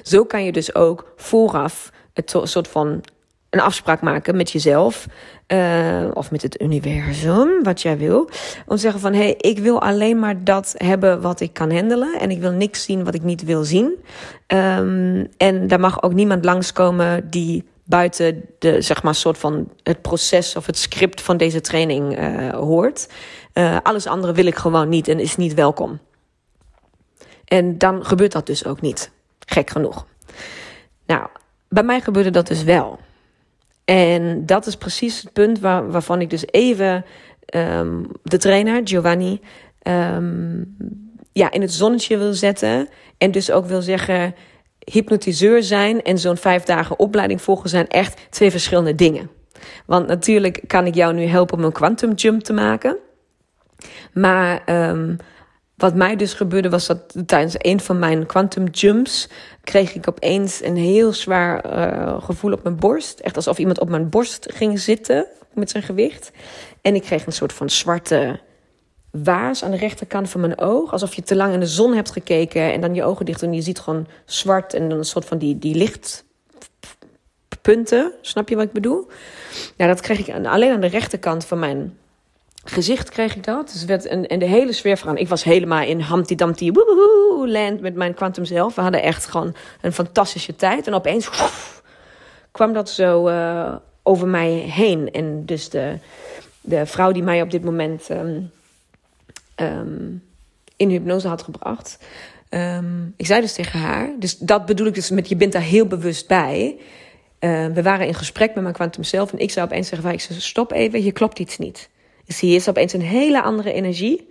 Zo kan je dus ook vooraf het soort van een afspraak maken met jezelf uh, of met het universum, wat jij wil. Om te zeggen van, hé, hey, ik wil alleen maar dat hebben wat ik kan handelen. En ik wil niks zien wat ik niet wil zien. Um, en daar mag ook niemand langskomen die buiten de, zeg maar, soort van het proces of het script van deze training uh, hoort. Uh, alles andere wil ik gewoon niet en is niet welkom. En dan gebeurt dat dus ook niet. Gek genoeg. Nou, bij mij gebeurde dat dus wel. En dat is precies het punt waar, waarvan ik dus even um, de trainer, Giovanni, um, ja, in het zonnetje wil zetten. En dus ook wil zeggen, hypnotiseur zijn en zo'n vijf dagen opleiding volgen zijn echt twee verschillende dingen. Want natuurlijk kan ik jou nu helpen om een quantum jump te maken. Maar um, wat mij dus gebeurde was dat tijdens een van mijn quantum jumps kreeg ik opeens een heel zwaar uh, gevoel op mijn borst. Echt alsof iemand op mijn borst ging zitten met zijn gewicht. En ik kreeg een soort van zwarte waas aan de rechterkant van mijn oog. Alsof je te lang in de zon hebt gekeken en dan je ogen dicht en je ziet gewoon zwart en dan een soort van die, die lichtpunten. Snap je wat ik bedoel? Ja, dat kreeg ik alleen aan de rechterkant van mijn gezicht kreeg ik dat. Dus werd een, en de hele sfeer van. Ik was helemaal in Humpty Dumpty land met mijn Quantum zelf. We hadden echt gewoon een fantastische tijd. En opeens kwam dat zo uh, over mij heen. En dus de, de vrouw die mij op dit moment um, um, in hypnose had gebracht. Um, ik zei dus tegen haar. Dus dat bedoel ik dus met je bent daar heel bewust bij. Uh, we waren in gesprek met mijn Quantum zelf. En ik zou opeens zeggen: ik zei, stop even, hier klopt iets niet. Dus hier is opeens een hele andere energie.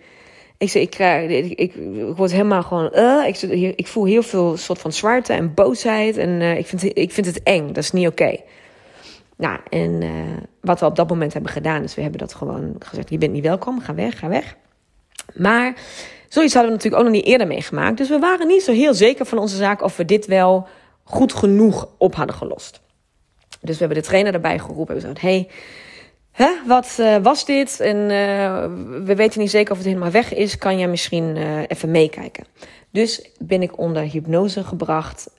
Ik, zeg, ik, krijg, ik, ik, word helemaal gewoon. Uh, ik, ik voel heel veel soort van zwaarte en boosheid. En uh, ik, vind, ik vind het eng. Dat is niet oké. Nou, en uh, wat we op dat moment hebben gedaan, is we hebben dat gewoon gezegd: je bent niet welkom, ga weg, ga weg. Maar zoiets hadden we natuurlijk ook nog niet eerder meegemaakt. Dus we waren niet zo heel zeker van onze zaak of we dit wel goed genoeg op hadden gelost. Dus we hebben de trainer erbij geroepen. We zeiden: hey, Hè, wat uh, was dit? En uh, we weten niet zeker of het helemaal weg is. Kan jij misschien uh, even meekijken? Dus ben ik onder hypnose gebracht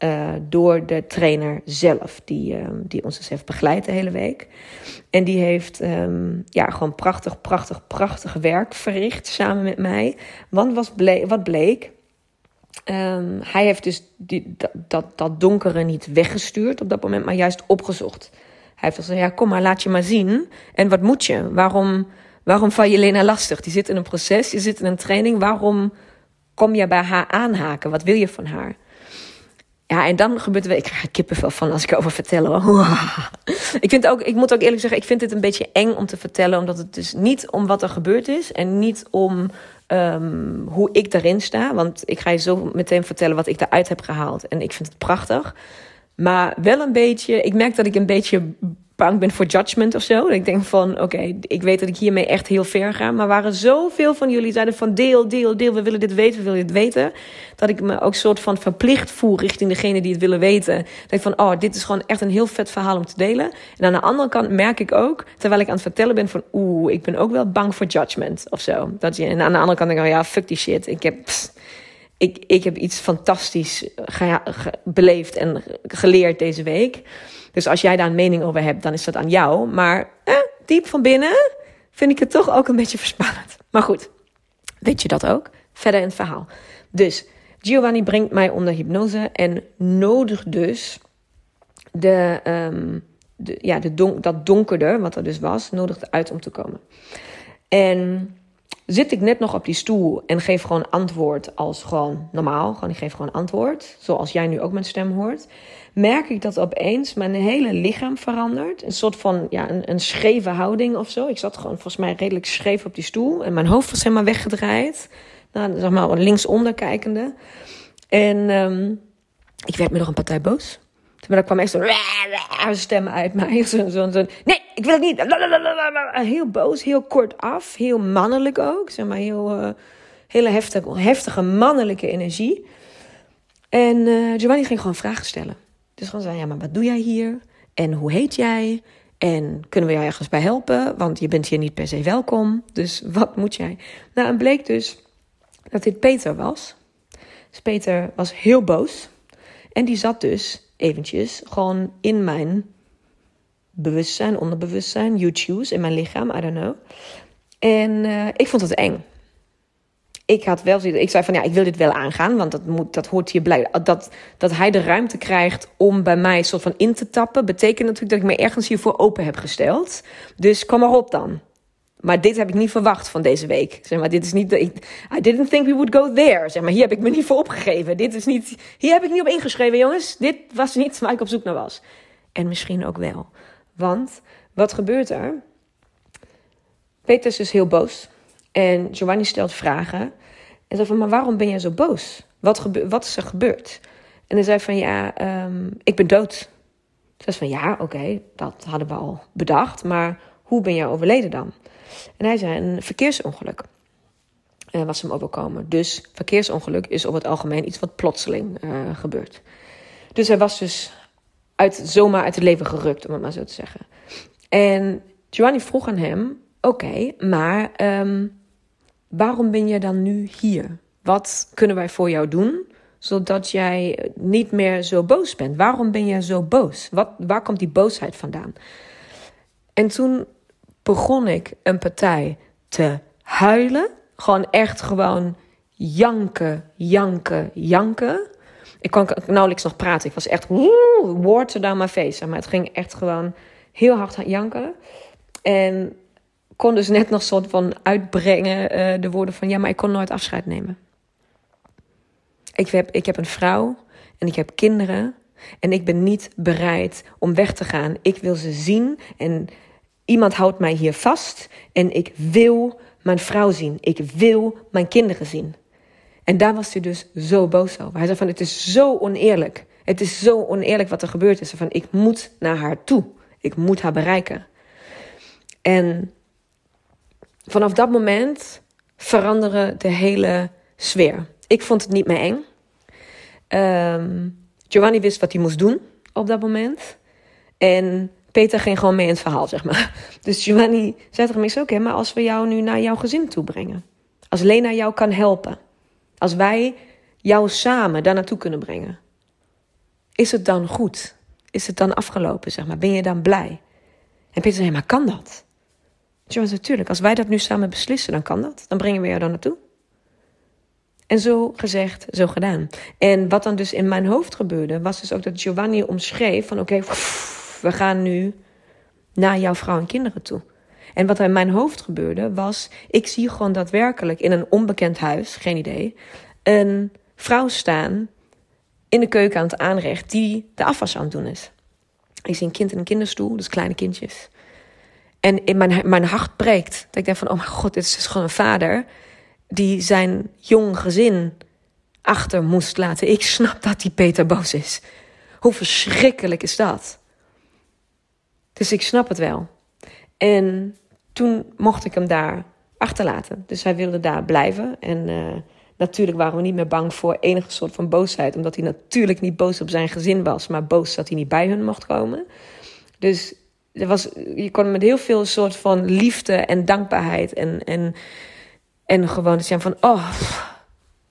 door de trainer zelf, die, die ons dus heeft begeleid de hele week. En die heeft um, ja, gewoon prachtig, prachtig, prachtig werk verricht samen met mij. Want was bleek, wat bleek? Um, hij heeft dus die, dat, dat donkere niet weggestuurd op dat moment, maar juist opgezocht. Hij heeft gezegd, ja, kom maar, laat je maar zien. En wat moet je? Waarom, waarom val je Lena lastig? Die zit in een proces, je zit in een training. Waarom kom je bij haar aanhaken? Wat wil je van haar? Ja, en dan gebeurt er... Ik krijg kippenvel van als ik over vertel. ik, vind ook, ik moet ook eerlijk zeggen, ik vind het een beetje eng om te vertellen. Omdat het dus niet om wat er gebeurd is. En niet om um, hoe ik daarin sta. Want ik ga je zo meteen vertellen wat ik daaruit heb gehaald. En ik vind het prachtig. Maar wel een beetje... Ik merk dat ik een beetje bang ben voor judgment of zo. Ik denk van, oké, ik weet dat ik hiermee echt heel ver ga. Maar waren zoveel van jullie zeiden van deel, deel, deel. We willen dit weten, we willen dit weten. Dat ik me ook soort van verplicht voel richting degene die het willen weten. Dat ik van, oh, dit is gewoon echt een heel vet verhaal om te delen. En aan de andere kant merk ik ook, terwijl ik aan het vertellen ben van, oeh, ik ben ook wel bang voor judgment of zo. Dat je, en aan de andere kant denk ik, oh ja, fuck die shit. Ik heb... ik, ik heb iets fantastisch beleefd en geleerd deze week. Dus als jij daar een mening over hebt, dan is dat aan jou. Maar eh, diep van binnen vind ik het toch ook een beetje verspannend. Maar goed, weet je dat ook? Verder in het verhaal. Dus Giovanni brengt mij onder hypnose en nodigt dus de, um, de, ja, de dat donkerde, wat er dus was, nodigt uit om te komen. En zit ik net nog op die stoel en geef gewoon antwoord als gewoon normaal. Gewoon, ik geef gewoon antwoord, zoals jij nu ook mijn stem hoort merk ik dat opeens mijn hele lichaam verandert. Een soort van ja, een, een scheve houding of zo. Ik zat gewoon volgens mij redelijk scheef op die stoel. En mijn hoofd was helemaal weggedraaid. Nou, zeg maar linksonder kijkende. En um, ik werd me nog een partij boos. Maar er kwam echt zo'n stem uit mij. Zo, zo, nee, ik wil het niet. Heel boos, heel kort af. Heel mannelijk ook. Zeg maar heel, uh, hele heftige, heftige mannelijke energie. En uh, Giovanni ging gewoon vragen stellen. Dus gewoon zeggen, ja, maar wat doe jij hier? En hoe heet jij? En kunnen we jou ergens bij helpen? Want je bent hier niet per se welkom. Dus wat moet jij? Nou, en bleek dus dat dit Peter was. Dus Peter was heel boos. En die zat dus eventjes gewoon in mijn bewustzijn, onderbewustzijn, you choose, in mijn lichaam, I don't know. En uh, ik vond het eng ik had wel ik zei van ja, ik wil dit wel aangaan, want dat, moet, dat hoort hier blij. Dat, dat hij de ruimte krijgt om bij mij soort van in te tappen, betekent natuurlijk dat ik me ergens hiervoor open heb gesteld. Dus kom maar op dan. Maar dit heb ik niet verwacht van deze week. Zeg maar, dit is niet. I didn't think we would go there. Zeg maar, hier heb ik me niet voor opgegeven. Dit is niet. Hier heb ik niet op ingeschreven, jongens. Dit was niet waar ik op zoek naar was. En misschien ook wel. Want wat gebeurt er? Peter is dus heel boos. En Giovanni stelt vragen. En zei van, maar waarom ben jij zo boos? Wat, gebe wat is er gebeurd? En hij zei van, ja, um, ik ben dood. Ze zei van, ja, oké, dat hadden we al bedacht. Maar hoe ben jij overleden dan? En hij zei, een verkeersongeluk uh, was hem overkomen. Dus verkeersongeluk is over het algemeen iets wat plotseling uh, gebeurt. Dus hij was dus uit, zomaar uit het leven gerukt, om het maar zo te zeggen. En Giovanni vroeg aan hem, oké, maar... Um, waarom ben je dan nu hier? Wat kunnen wij voor jou doen, zodat jij niet meer zo boos bent? Waarom ben jij zo boos? Wat, waar komt die boosheid vandaan? En toen begon ik een partij te huilen. Gewoon echt gewoon janken, janken, janken. Ik kon nauwelijks nog praten. Ik was echt water down my face. Maar het ging echt gewoon heel hard janken. En kon dus net nog soort van uitbrengen uh, de woorden van ja, maar ik kon nooit afscheid nemen. Ik heb, ik heb een vrouw en ik heb kinderen en ik ben niet bereid om weg te gaan. Ik wil ze zien en iemand houdt mij hier vast en ik wil mijn vrouw zien. Ik wil mijn kinderen zien. En daar was hij dus zo boos over. Hij zei van het is zo oneerlijk. Het is zo oneerlijk wat er gebeurd is. Van ik moet naar haar toe. Ik moet haar bereiken. En vanaf dat moment veranderde de hele sfeer. Ik vond het niet meer eng. Um, Giovanni wist wat hij moest doen op dat moment. En Peter ging gewoon mee in het verhaal, zeg maar. Dus Giovanni zei tegen mij, oké, maar als we jou nu naar jouw gezin toe brengen. Als Lena jou kan helpen. Als wij jou samen daar naartoe kunnen brengen. Is het dan goed? Is het dan afgelopen, zeg maar? Ben je dan blij? En Peter zei, maar kan dat? Ja, natuurlijk. Als wij dat nu samen beslissen, dan kan dat. Dan brengen we jou daar naartoe. En zo gezegd, zo gedaan. En wat dan dus in mijn hoofd gebeurde, was dus ook dat Giovanni omschreef van oké, we gaan nu naar jouw vrouw en kinderen toe. En wat er in mijn hoofd gebeurde was, ik zie gewoon daadwerkelijk in een onbekend huis, geen idee, een vrouw staan in de keuken aan het aanrecht die de afwas aan het doen is. Ik zie een kind in een kinderstoel, dus kleine kindjes. En in mijn, mijn hart breekt. Dat ik denk van, oh mijn god, dit is dus gewoon een vader die zijn jong gezin achter moest laten. Ik snap dat die Peter boos is. Hoe verschrikkelijk is dat? Dus ik snap het wel. En toen mocht ik hem daar achterlaten. Dus hij wilde daar blijven. En uh, natuurlijk waren we niet meer bang voor enige soort van boosheid. Omdat hij natuurlijk niet boos op zijn gezin was. Maar boos dat hij niet bij hun mocht komen. Dus er was, je kon met heel veel soort van liefde en dankbaarheid. En, en, en gewoon zijn van, oh,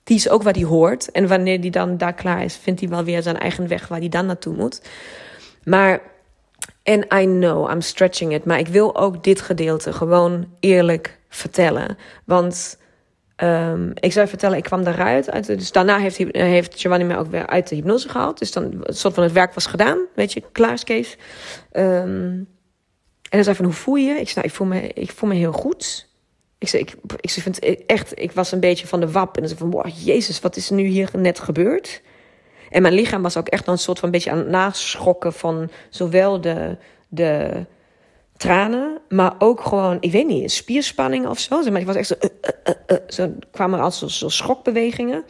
die is ook waar die hoort. En wanneer die dan daar klaar is, vindt hij wel weer zijn eigen weg waar hij dan naartoe moet. Maar en I know, I'm stretching it. Maar ik wil ook dit gedeelte gewoon eerlijk vertellen. Want um, ik zou vertellen, ik kwam daaruit. Uit, dus daarna heeft, heeft Giovanni me ook weer uit de hypnose gehaald. Dus dan een soort van het werk was gedaan. Weet je, klaar Kees. Um, en hij zei van, hoe voel je? Ik zei, nou, ik voel me, ik voel me heel goed. Ik zei, ik, ik vind echt, ik was een beetje van de wap. En dan zei van, wow, jezus, wat is er nu hier net gebeurd? En mijn lichaam was ook echt een soort van beetje aan het naschokken van zowel de, de tranen, maar ook gewoon, ik weet niet, spierspanning of zo. Maar ik was echt zo, uh, uh, uh, zo kwamen als zo, zo schokbewegingen.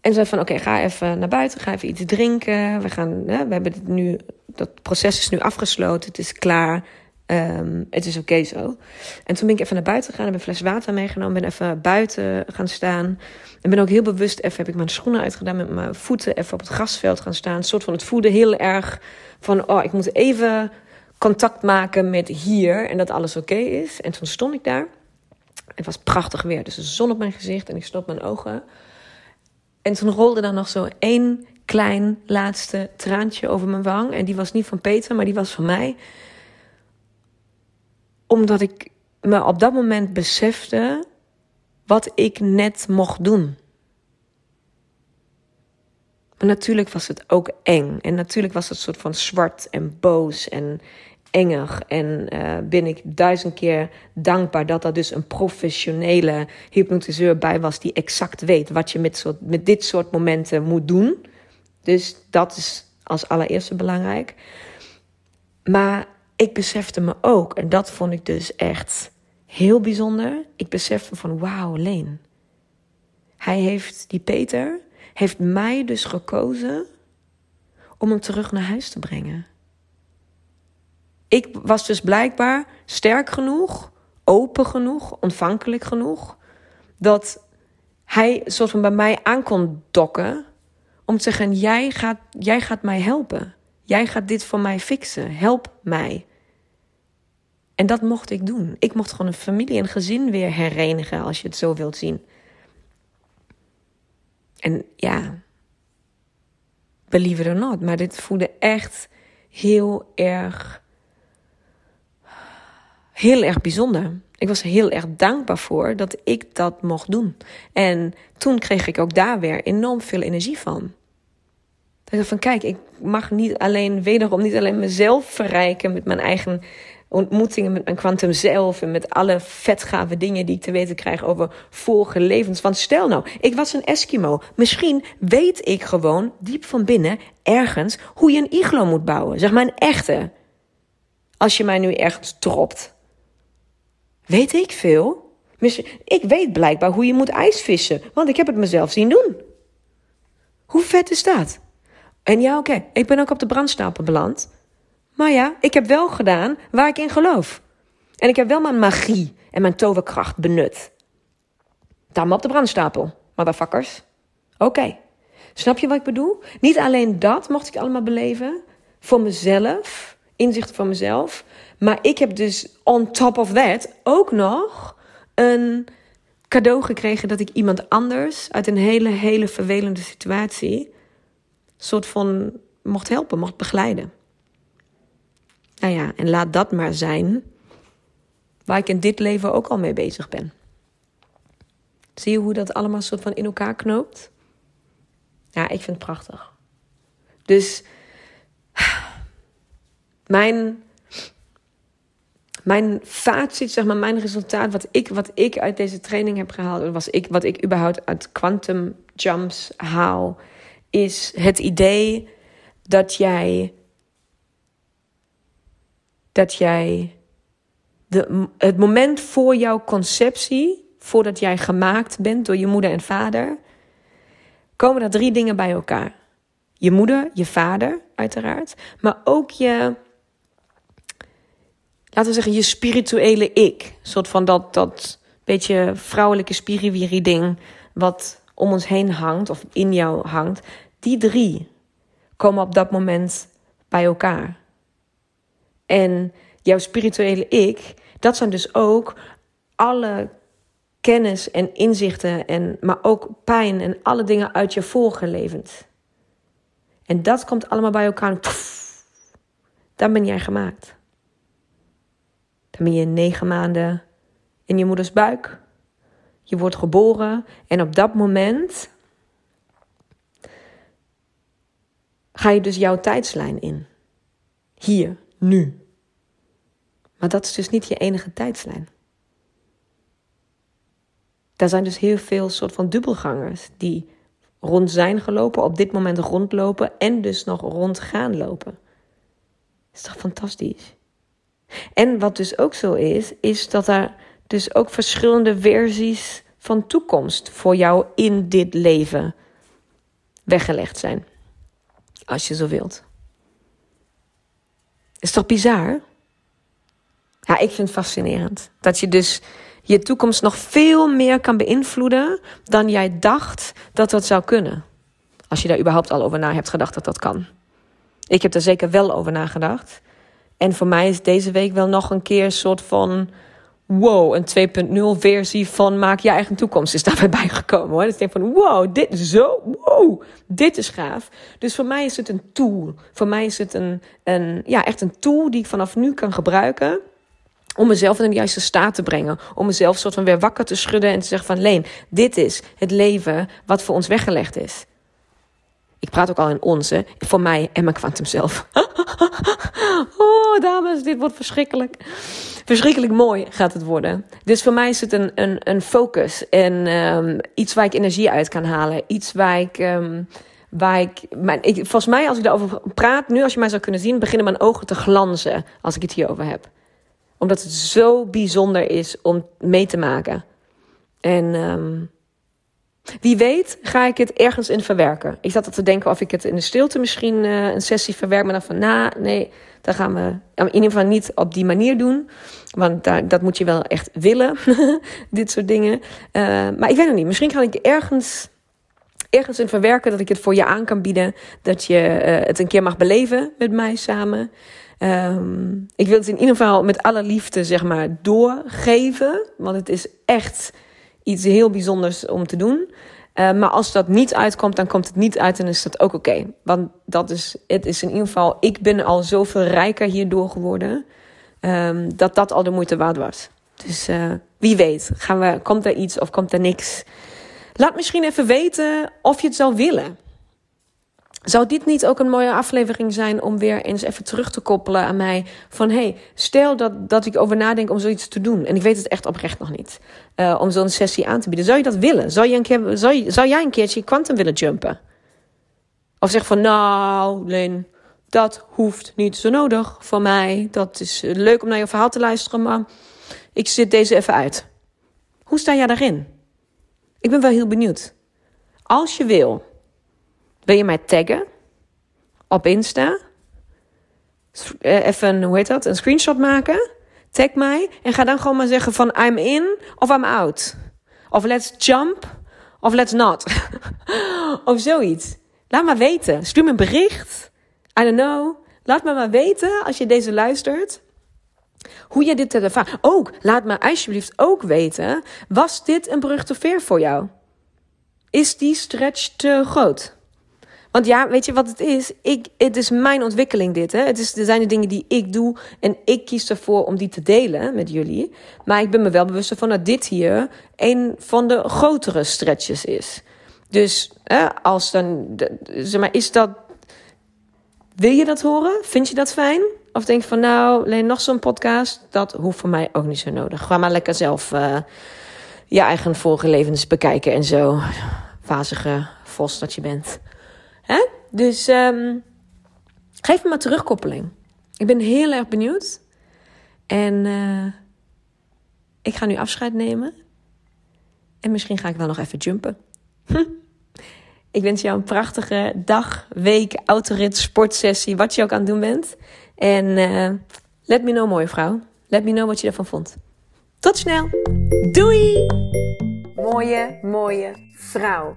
En zei van, oké, ga even naar buiten, ga even iets drinken. We gaan, hè, we hebben nu, dat proces is nu afgesloten, het is klaar. Um, het is oké zo. En toen ben ik even naar buiten gegaan, heb een fles water meegenomen, ben even buiten gaan staan. En ben ook heel bewust even, heb ik mijn schoenen uitgedaan, met mijn voeten even op het grasveld gaan staan. Een soort van, het voelde heel erg van, oh, ik moet even contact maken met hier en dat alles oké is. En toen stond ik daar. Het was prachtig weer, dus de zon op mijn gezicht en ik stond mijn ogen. En toen rolde daar nog zo één klein laatste traantje over mijn wang. En die was niet van Peter, maar die was van mij omdat ik me op dat moment besefte wat ik net mocht doen. Maar natuurlijk was het ook eng. En natuurlijk was het soort van zwart en boos en engig. En uh, ben ik duizend keer dankbaar dat er dus een professionele hypnotiseur bij was die exact weet wat je met, soort, met dit soort momenten moet doen. Dus dat is als allereerste belangrijk. Maar ik besefte me ook, en dat vond ik dus echt heel bijzonder. Ik besefte van wauw, Leen. Hij heeft, die Peter, heeft mij dus gekozen om hem terug naar huis te brengen. Ik was dus blijkbaar sterk genoeg, open genoeg, ontvankelijk genoeg, dat hij soort van bij mij aan kon dokken om te zeggen: jij gaat, jij gaat mij helpen. Jij gaat dit voor mij fixen. Help mij. En dat mocht ik doen. Ik mocht gewoon een familie en gezin weer herenigen, als je het zo wilt zien. En ja, believe it or not, maar dit voelde echt heel erg, heel erg bijzonder. Ik was heel erg dankbaar voor dat ik dat mocht doen. En toen kreeg ik ook daar weer enorm veel energie van. Ik dacht van kijk, ik mag niet alleen wederom niet alleen mezelf verrijken met mijn eigen ontmoetingen met mijn kwantum zelf en met alle vetgave dingen die ik te weten krijg over vorige levens. Want stel nou, ik was een Eskimo. Misschien weet ik gewoon diep van binnen ergens hoe je een iglo moet bouwen. Zeg maar een echte. Als je mij nu ergens dropt. Weet ik veel? Ik weet blijkbaar hoe je moet ijsvissen, want ik heb het mezelf zien doen. Hoe vet is dat? En ja, oké, ik ben ook op de brandstapel beland. Maar ja, ik heb wel gedaan waar ik in geloof. En ik heb wel mijn magie en mijn toverkracht benut. Daar op de brandstapel, motherfuckers. Oké. Snap je wat ik bedoel? Niet alleen dat mocht ik allemaal beleven. Voor mezelf. Inzichten voor mezelf. Maar ik heb dus on top of that ook nog een cadeau gekregen dat ik iemand anders uit een hele, hele vervelende situatie soort van mocht helpen, mocht begeleiden. Nou ja, en laat dat maar zijn waar ik in dit leven ook al mee bezig ben. Zie je hoe dat allemaal soort van in elkaar knoopt? Ja, ik vind het prachtig. Dus mijn, mijn fazit, zeg maar, mijn resultaat, wat ik, wat ik uit deze training heb gehaald, was ik, wat ik überhaupt uit quantum jumps haal, is het idee dat jij. Dat jij. De, het moment voor jouw conceptie, voordat jij gemaakt bent door je moeder en vader, komen er drie dingen bij elkaar. Je moeder, je vader, uiteraard, maar ook je, laten we zeggen, je spirituele ik. Een soort van dat, dat beetje vrouwelijke spiriwiri ding wat om ons heen hangt of in jou hangt. Die drie komen op dat moment bij elkaar. En jouw spirituele ik, dat zijn dus ook alle kennis en inzichten, en, maar ook pijn en alle dingen uit je vorige levens. En dat komt allemaal bij elkaar. Dan ben jij gemaakt. Dan ben je negen maanden in je moeders buik. Je wordt geboren en op dat moment ga je dus jouw tijdslijn in. Hier, nu. Maar dat is dus niet je enige tijdslijn. Daar zijn dus heel veel soort van dubbelgangers die rond zijn gelopen, op dit moment rondlopen en dus nog rond gaan lopen. Is toch fantastisch? En wat dus ook zo is, is dat er dus ook verschillende versies van toekomst voor jou in dit leven weggelegd zijn. Als je zo wilt. Is toch bizar? Ja, ik vind het fascinerend. Dat je dus je toekomst nog veel meer kan beïnvloeden dan jij dacht dat dat zou kunnen. Als je daar überhaupt al over na hebt gedacht dat dat kan. Ik heb er zeker wel over nagedacht. En voor mij is deze week wel nog een keer een soort van wow, een 2.0 versie van maak je eigen toekomst is daarbij bijgekomen hoor. Dus ik denk van wow, dit zo, wow, dit is gaaf. Dus voor mij is het een tool. Voor mij is het een, een ja, echt een tool die ik vanaf nu kan gebruiken om mezelf in de juiste staat te brengen. Om mezelf soort van weer wakker te schudden en te zeggen van... Leen, dit is het leven wat voor ons weggelegd is. Ik praat ook al in onze, voor mij en mijn kwantum zelf. oh, dames, dit wordt verschrikkelijk. Verschrikkelijk mooi gaat het worden. Dus voor mij is het een, een, een focus en um, iets waar ik energie uit kan halen. Iets waar ik... Um, waar ik, mijn, ik, volgens mij, als ik daarover praat, nu als je mij zou kunnen zien, beginnen mijn ogen te glanzen als ik het hierover heb omdat het zo bijzonder is om mee te maken. En um, wie weet ga ik het ergens in verwerken. Ik zat al te denken of ik het in de stilte misschien uh, een sessie verwerk. Maar dan van, nou, nee, dan gaan we in ieder geval niet op die manier doen. Want daar, dat moet je wel echt willen, dit soort dingen. Uh, maar ik weet het niet. Misschien ga ik ergens ergens in verwerken dat ik het voor je aan kan bieden. Dat je uh, het een keer mag beleven met mij samen. Um, ik wil het in ieder geval met alle liefde, zeg maar, doorgeven. Want het is echt iets heel bijzonders om te doen. Uh, maar als dat niet uitkomt, dan komt het niet uit en is dat ook oké. Want dat is, het is in ieder geval, ik ben al zoveel rijker hierdoor geworden. Um, dat dat al de moeite waard was. Dus uh, wie weet, gaan we, komt er iets of komt er niks? Laat misschien even weten of je het zou willen. Zou dit niet ook een mooie aflevering zijn om weer eens even terug te koppelen aan mij? Van hey, stel dat, dat ik over nadenk om zoiets te doen. En ik weet het echt oprecht nog niet. Uh, om zo'n sessie aan te bieden. Zou je dat willen? Zou, je een keer, zou, je, zou jij een keertje quantum willen jumpen? Of zeg van nou, Leen, dat hoeft niet zo nodig voor mij. Dat is leuk om naar je verhaal te luisteren, maar ik zit deze even uit. Hoe sta jij daarin? Ik ben wel heel benieuwd. Als je wil wil je mij taggen op Insta? Eh, even, hoe heet dat? Een screenshot maken. Tag mij en ga dan gewoon maar zeggen van I'm in of I'm out. Of let's jump of let's not. of zoiets. Laat maar weten. Stuur me een bericht. I don't know. Laat me maar weten als je deze luistert. hoe je dit ervaart. Ook, laat me alsjeblieft ook weten, was dit een brug te voor jou? Is die stretch te groot? Want ja, weet je wat het is? Ik, het is mijn ontwikkeling dit. Hè? Het is, er zijn de dingen die ik doe en ik kies ervoor om die te delen met jullie. Maar ik ben me wel bewust van dat dit hier een van de grotere stretches is. Dus hè, als dan, zeg maar, is dat. Wil je dat horen? Vind je dat fijn? Of denk je van nou, alleen nog zo'n podcast? Dat hoeft voor mij ook niet zo nodig. Ga maar lekker zelf uh, je eigen vorige levens bekijken en zo. Vazige vos dat je bent. Hè? Dus um, geef me maar terugkoppeling. Ik ben heel erg benieuwd. En uh, ik ga nu afscheid nemen. En misschien ga ik wel nog even jumpen. Ik wens jou een prachtige dag, week, autorit, sportsessie, wat je ook aan het doen bent. En uh, let me know, mooie vrouw. Let me know wat je ervan vond. Tot snel. Doei! Mooie, mooie vrouw.